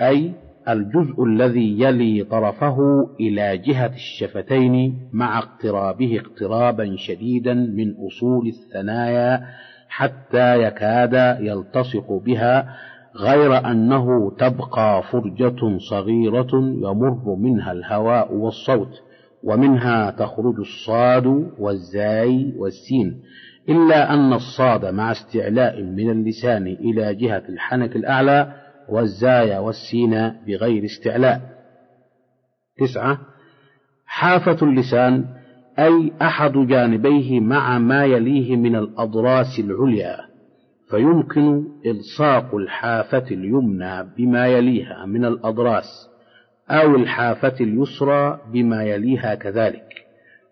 أي الجزء الذي يلي طرفه إلى جهة الشفتين مع اقترابه اقترابا شديدا من أصول الثنايا حتى يكاد يلتصق بها غير أنه تبقى فرجة صغيرة يمر منها الهواء والصوت ومنها تخرج الصاد والزاي والسين إلا أن الصاد مع استعلاء من اللسان إلى جهة الحنك الأعلى والزاي والسين بغير استعلاء. تسعة حافة اللسان أي أحد جانبيه مع ما يليه من الأضراس العليا. فيمكن إلصاق الحافة اليمنى بما يليها من الأضراس أو الحافة اليسرى بما يليها كذلك.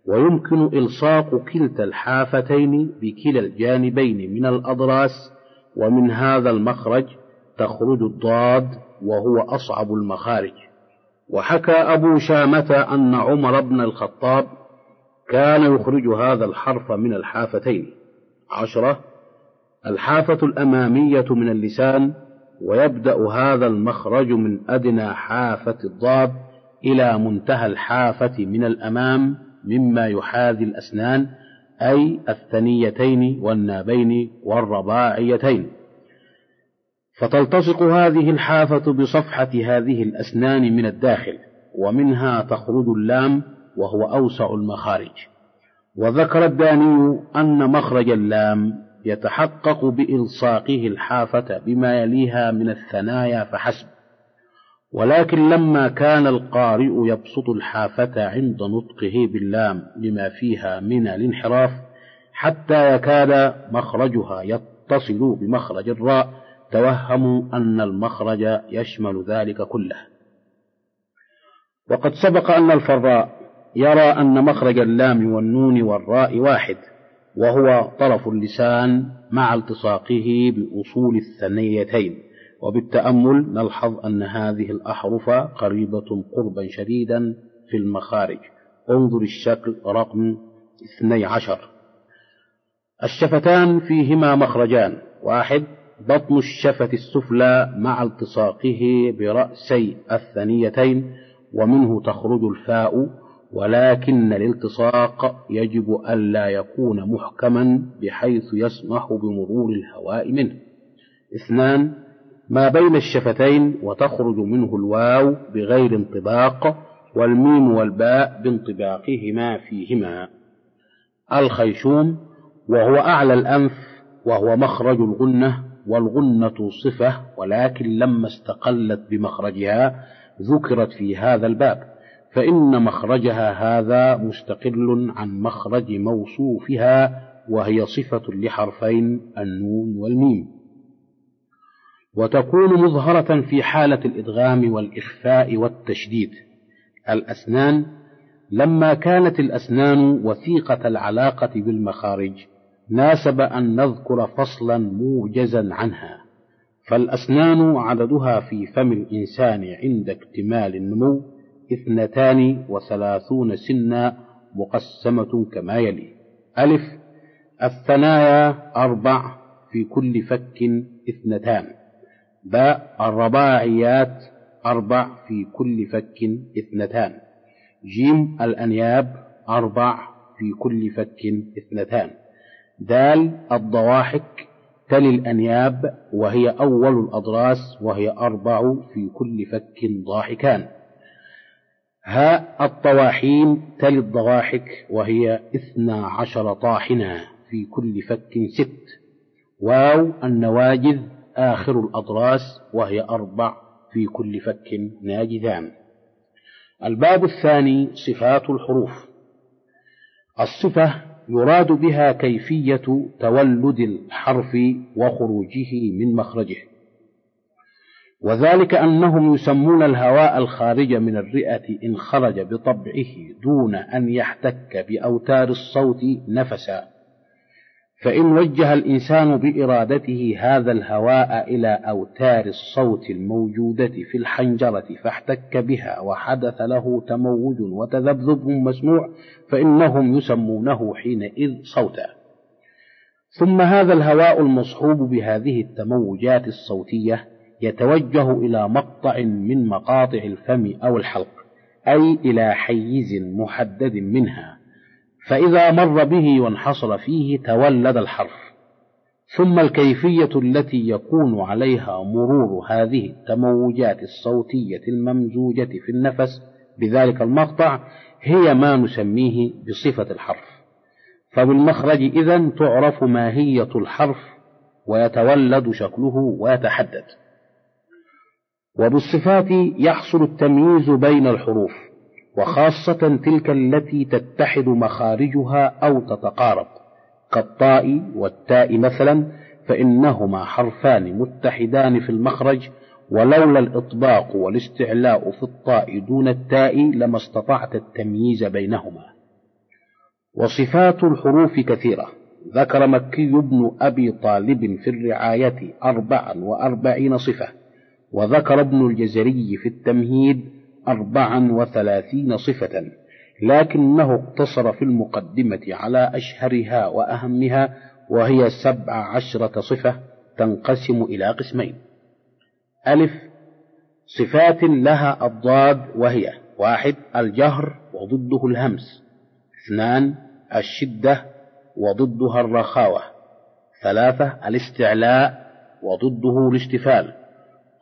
ويمكن إلصاق كلتا الحافتين بكلا الجانبين من الأضراس ومن هذا المخرج تخرج الضاد وهو أصعب المخارج. وحكى أبو شامة أن عمر بن الخطاب كان يخرج هذا الحرف من الحافتين. عشرة الحافة الأمامية من اللسان ويبدأ هذا المخرج من أدنى حافة الضاد إلى منتهى الحافة من الأمام مما يحاذي الأسنان أي الثنيتين والنابين والرباعيتين. فتلتصق هذه الحافة بصفحة هذه الأسنان من الداخل ومنها تخرج اللام وهو أوسع المخارج. وذكر الداني أن مخرج اللام يتحقق بإلصاقه الحافة بما يليها من الثنايا فحسب. ولكن لما كان القارئ يبسط الحافة عند نطقه باللام لما فيها من الانحراف حتى يكاد مخرجها يتصل بمخرج الراء توهموا أن المخرج يشمل ذلك كله. وقد سبق أن الفراء يرى أن مخرج اللام والنون والراء واحد وهو طرف اللسان مع التصاقه بأصول الثنيتين. وبالتأمل نلحظ أن هذه الأحرف قريبة قربا شديدا في المخارج. انظر الشكل رقم اثني عشر. الشفتان فيهما مخرجان واحد بطن الشفة السفلى مع التصاقه برأسي الثنيتين ومنه تخرج الفاء ولكن الالتصاق يجب ألا يكون محكما بحيث يسمح بمرور الهواء منه. اثنان ما بين الشفتين وتخرج منه الواو بغير انطباق والميم والباء بانطباقهما فيهما. الخيشوم وهو أعلى الأنف وهو مخرج الغنة والغنة صفة ولكن لما استقلت بمخرجها ذكرت في هذا الباب فإن مخرجها هذا مستقل عن مخرج موصوفها وهي صفة لحرفين النون والميم. وتكون مظهرة في حالة الإدغام والإخفاء والتشديد. الأسنان لما كانت الأسنان وثيقة العلاقة بالمخارج ناسب أن نذكر فصلا موجزا عنها فالأسنان عددها في فم الإنسان عند اكتمال النمو اثنتان وثلاثون سنا مقسمة كما يلي. ألف الثنايا أربع في كل فك اثنتان. باء الرباعيات أربع في كل فك اثنتان. جيم الأنياب أربع في كل فك اثنتان. دال الضواحك تلي الأنياب وهي أول الأضراس وهي أربع في كل فك ضاحكان. هاء الطواحين تلي الضواحك وهي اثنا عشر طاحنا في كل فك ست. واو النواجذ آخر الأضراس وهي أربع في كل فك ناجذان. الباب الثاني صفات الحروف. الصفة يراد بها كيفية تولد الحرف وخروجه من مخرجه. وذلك أنهم يسمون الهواء الخارج من الرئة إن خرج بطبعه دون أن يحتك بأوتار الصوت نفسا. فإن وجه الإنسان بإرادته هذا الهواء إلى أوتار الصوت الموجودة في الحنجرة فاحتك بها وحدث له تموج وتذبذب مسموع فإنهم يسمونه حينئذ صوتا. ثم هذا الهواء المصحوب بهذه التموجات الصوتية يتوجه إلى مقطع من مقاطع الفم أو الحلق أي إلى حيز محدد منها. فإذا مر به وانحصر فيه تولد الحرف. ثم الكيفية التي يكون عليها مرور هذه التموجات الصوتية الممزوجة في النفس بذلك المقطع هي ما نسميه بصفة الحرف. فبالمخرج إذن تعرف ماهية الحرف ويتولد شكله ويتحدد. وبالصفات يحصل التمييز بين الحروف. وخاصة تلك التي تتحد مخارجها أو تتقارب. كالطاء والتاء مثلا فإنهما حرفان متحدان في المخرج ولولا الإطباق والاستعلاء في الطاء دون التاء لما استطعت التمييز بينهما. وصفات الحروف كثيرة. ذكر مكي بن أبي طالب في الرعاية أربعا وأربعين صفة وذكر ابن الجزري في التمهيد أربعا وثلاثين صفة لكنه اقتصر في المقدمة على أشهرها وأهمها وهي سبع عشرة صفة تنقسم إلى قسمين. ألف صفات لها الضاد وهي واحد الجهر وضده الهمس. اثنان الشدة وضدها الرخاوة. ثلاثة الاستعلاء وضده الاشتفال.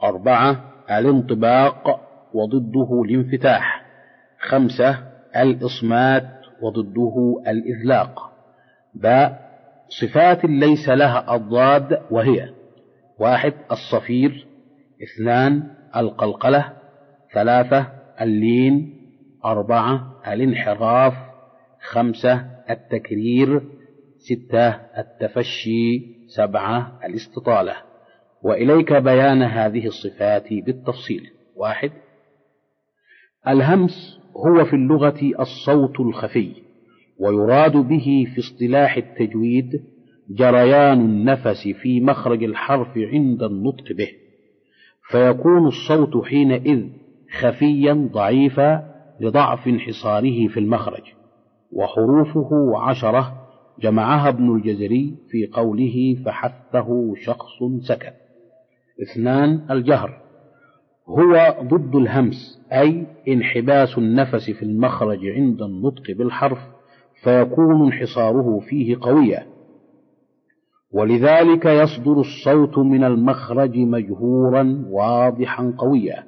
أربعة الانطباق وضده الانفتاح. خمسة الإصمات وضده الإذلاق. باء صفات ليس لها الضاد وهي. واحد الصفير. اثنان القلقلة. ثلاثة اللين. أربعة الانحراف. خمسة التكرير. ستة التفشي. سبعة الاستطالة. وإليك بيان هذه الصفات بالتفصيل. واحد الهمس هو في اللغة الصوت الخفي ويراد به في اصطلاح التجويد جريان النفس في مخرج الحرف عند النطق به فيكون الصوت حينئذ خفيا ضعيفا لضعف انحصاره في المخرج وحروفه عشرة جمعها ابن الجزري في قوله فحثه شخص سكت. اثنان الجهر. هو ضد الهمس أي انحباس النفس في المخرج عند النطق بالحرف فيكون انحصاره فيه قويا ولذلك يصدر الصوت من المخرج مجهورا واضحا قويا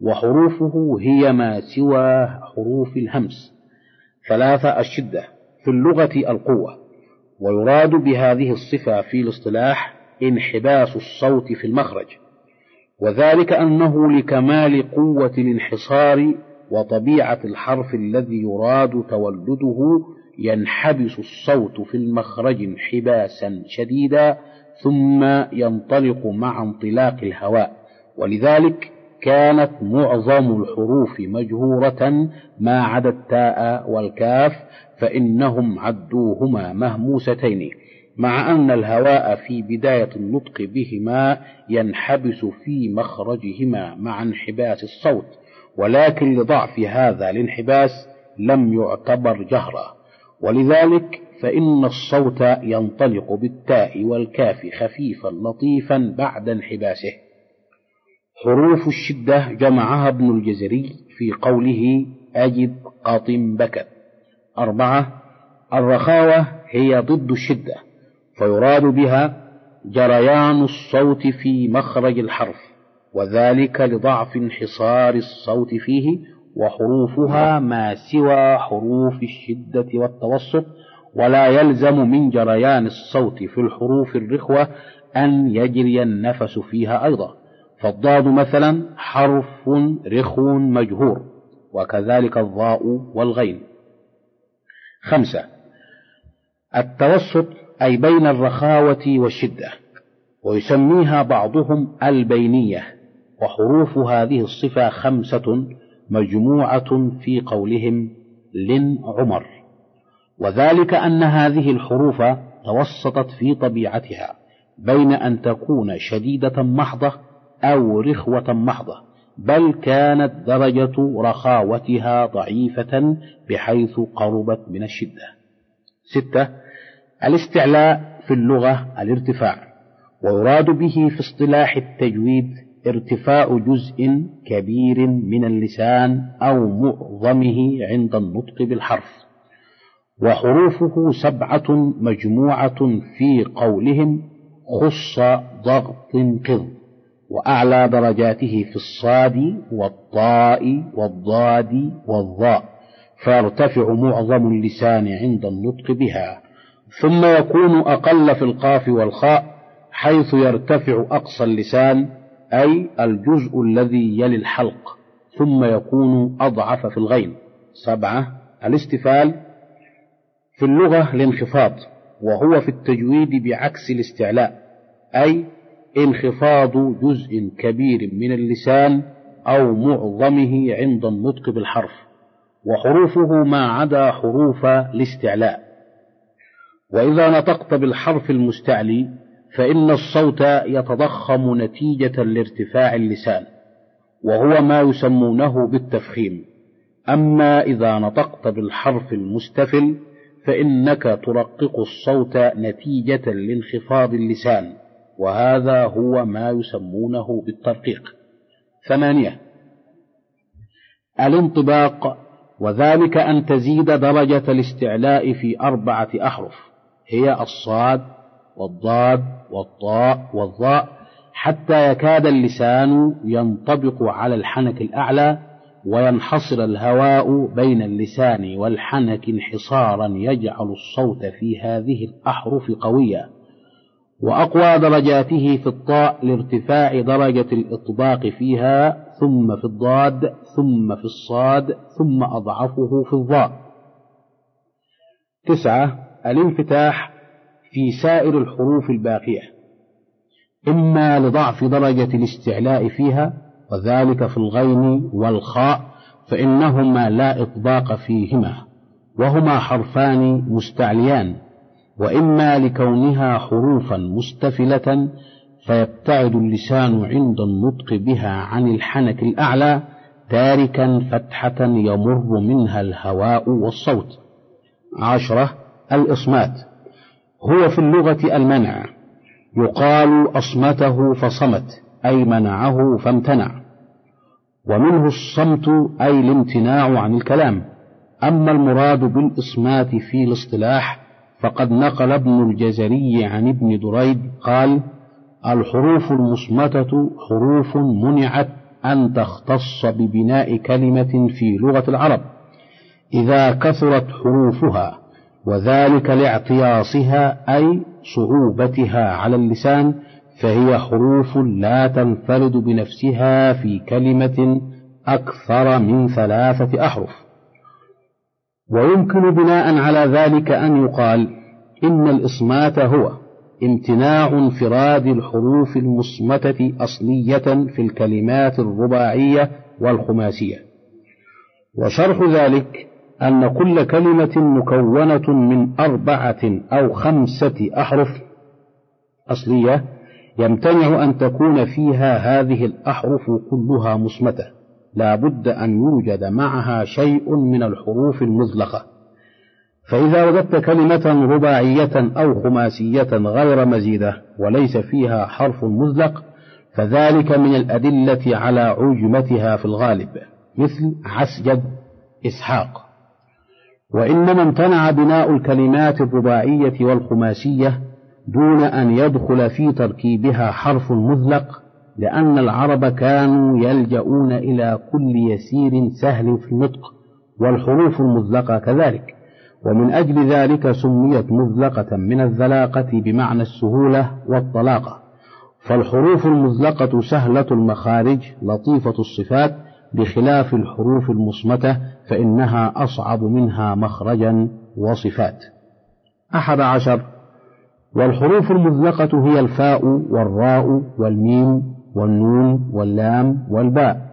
وحروفه هي ما سوى حروف الهمس. ثلاثة الشدة في اللغة القوة. ويراد بهذه الصفة في الاصطلاح انحباس الصوت في المخرج. وذلك أنه لكمال قوة الانحصار وطبيعة الحرف الذي يراد تولده ينحبس الصوت في المخرج انحباسا شديدا ثم ينطلق مع انطلاق الهواء. ولذلك كانت معظم الحروف مجهورة ما عدا التاء والكاف فإنهم عدوهما مهموستين. مع أن الهواء في بداية النطق بهما ينحبس في مخرجهما مع انحباس الصوت ولكن لضعف هذا الانحباس لم يعتبر جهرا ولذلك فإن الصوت ينطلق بالتاء والكاف خفيفا لطيفا بعد انحباسه. حروف الشدة جمعها ابن الجزري في قوله أجد قط بكت. أربعة الرخاوة هي ضد الشدة. فيراد بها جريان الصوت في مخرج الحرف وذلك لضعف انحصار الصوت فيه وحروفها ما سوى حروف الشدة والتوسط ولا يلزم من جريان الصوت في الحروف الرخوة أن يجري النفس فيها أيضا. فالضاد مثلا حرف رخو مجهور وكذلك الضاء والغين. خمسة التوسط أي بين الرخاوة والشدة ويسميها بعضهم البينية وحروف هذه الصفة خمسة مجموعة في قولهم لن عمر. وذلك أن هذه الحروف توسطت في طبيعتها بين أن تكون شديدة محضة أو رخوة محضة بل كانت درجة رخاوتها ضعيفة بحيث قربت من الشدة. ستة الاستعلاء في اللغة الارتفاع ويراد به في اصطلاح التجويد ارتفاع جزء كبير من اللسان أو معظمه عند النطق بالحرف وحروفه سبعة مجموعة في قولهم خص ضغط قض وأعلى درجاته في الصاد والطاء والضاد والضاء فيرتفع معظم اللسان عند النطق بها. ثم يكون أقل في القاف والخاء حيث يرتفع أقصى اللسان أي الجزء الذي يلي الحلق ثم يكون أضعف في الغين. سبعة الاستفال في اللغة الانخفاض وهو في التجويد بعكس الاستعلاء أي انخفاض جزء كبير من اللسان أو معظمه عند النطق بالحرف وحروفه ما عدا حروف الاستعلاء. وإذا نطقت بالحرف المستعلي فإن الصوت يتضخم نتيجة لارتفاع اللسان وهو ما يسمونه بالتفخيم. أما إذا نطقت بالحرف المستفل فإنك ترقق الصوت نتيجة لانخفاض اللسان وهذا هو ما يسمونه بالترقيق. ثمانية الانطباق وذلك أن تزيد درجة الاستعلاء في أربعة أحرف. هي الصاد والضاد والطاء والظاء حتى يكاد اللسان ينطبق على الحنك الأعلى وينحصر الهواء بين اللسان والحنك انحصارا يجعل الصوت في هذه الأحرف قويا. وأقوى درجاته في الطاء لارتفاع درجة الإطباق فيها ثم في الضاد ثم في الصاد ثم أضعفه في الضاء. تسعة الانفتاح في سائر الحروف الباقية إما لضعف درجة الاستعلاء فيها وذلك في الغين والخاء فإنهما لا إطباق فيهما وهما حرفان مستعليان وإما لكونها حروفا مستفلة فيبتعد اللسان عند النطق بها عن الحنك الأعلى تاركا فتحة يمر منها الهواء والصوت. عشرة الإصمات. هو في اللغة المنع. يقال أصمته فصمت أي منعه فامتنع. ومنه الصمت أي الامتناع عن الكلام. أما المراد بالإصمات في الاصطلاح فقد نقل ابن الجزري عن ابن دريد قال الحروف المصمتة حروف منعت أن تختص ببناء كلمة في لغة العرب. إذا كثرت حروفها وذلك لاعتياصها أي صعوبتها على اللسان فهي حروف لا تنفرد بنفسها في كلمة أكثر من ثلاثة أحرف. ويمكن بناء على ذلك أن يقال إن الإصمات هو امتناع انفراد الحروف المصمتة أصلية في الكلمات الرباعية والخماسية. وشرح ذلك أن كل كلمة مكونة من أربعة أو خمسة أحرف أصلية يمتنع أن تكون فيها هذه الأحرف كلها مصمتة. لا بد أن يوجد معها شيء من الحروف المزلقة فإذا وجدت كلمة رباعية أو خماسية غير مزيدة وليس فيها حرف مزلق فذلك من الأدلة على عجمتها في الغالب مثل عسجد إسحاق. وإنما امتنع بناء الكلمات الرباعية والخماسية دون أن يدخل في تركيبها حرف مزلق لأن العرب كانوا يلجؤون إلى كل يسير سهل في النطق والحروف المزلقة كذلك. ومن أجل ذلك سميت مزلقة من الذلاقة بمعنى السهولة والطلاقة. فالحروف المزلقة سهلة المخارج لطيفة الصفات بخلاف الحروف المصمتة فإنها أصعب منها مخرجا وصفات. أحد عشر. والحروف المزلقة هي الفاء والراء والميم والنون واللام والباء.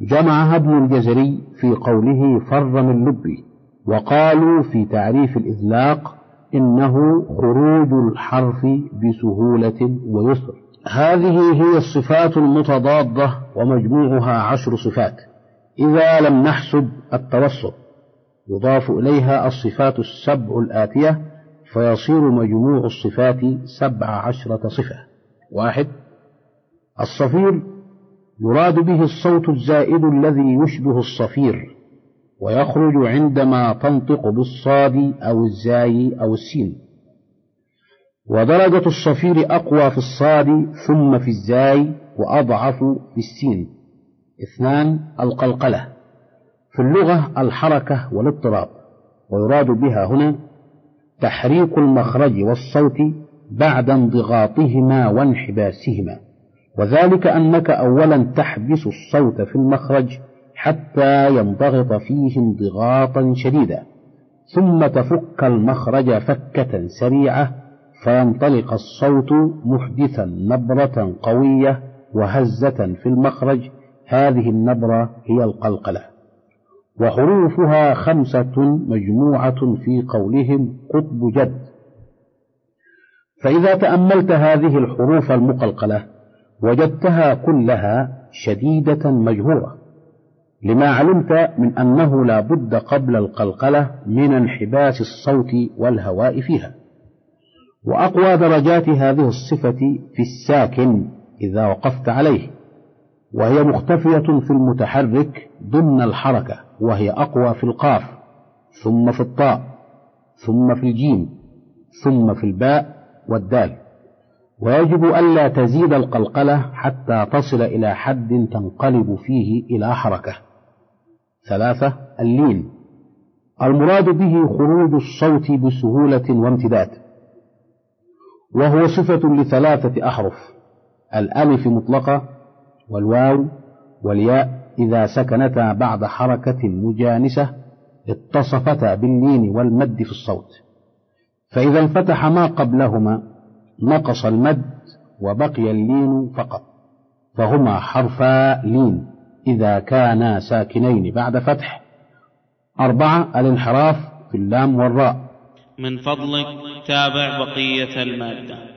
جمعها ابن الجزري في قوله فر من لبي وقالوا في تعريف الإزلاق إنه خروج الحرف بسهولة ويسر. هذه هي الصفات المتضادة ومجموعها عشر صفات. إذا لم نحسب التوسط يضاف إليها الصفات السبع الآتية فيصير مجموع الصفات سبع عشرة صفة. واحد الصفير يراد به الصوت الزائد الذي يشبه الصفير ويخرج عندما تنطق بالصاد أو الزاي أو السين. ودرجة الصفير أقوى في الصاد ثم في الزاي وأضعف في السين. اثنان القلقلة. في اللغة الحركة والاضطراب. ويراد بها هنا تحريك المخرج والصوت بعد انضغاطهما وانحباسهما. وذلك أنك أولا تحبس الصوت في المخرج حتى ينضغط فيه انضغاطا شديدا. ثم تفك المخرج فكة سريعة فينطلق الصوت محدثا نبرة قوية وهزة في المخرج. هذه النبرة هي القلقلة. وحروفها خمسة مجموعة في قولهم قطب جد. فإذا تأملت هذه الحروف المقلقلة وجدتها كلها شديدة مجهورة. لما علمت من أنه لا بد قبل القلقلة من انحباس الصوت والهواء فيها. وأقوى درجات هذه الصفة في الساكن إذا وقفت عليه وهي مختفية في المتحرك ضمن الحركة وهي أقوى في القاف ثم في الطاء ثم في الجيم ثم في الباء والدال. ويجب ألا تزيد القلقلة حتى تصل إلى حد تنقلب فيه إلى حركة. ثلاثة اللين. المراد به خروج الصوت بسهولة وامتداد. وهو صفة لثلاثة أحرف الألف مطلقة والواو والياء إذا سكنتا بعد حركة مجانسة اتصفتا باللين والمد في الصوت. فإذا انفتح ما قبلهما نقص المد وبقي اللين فقط فهما حرفا لين إذا كانا ساكنين بعد فتح. أربعة الانحراف في اللام والراء. من فضلك تابع بقية المادة.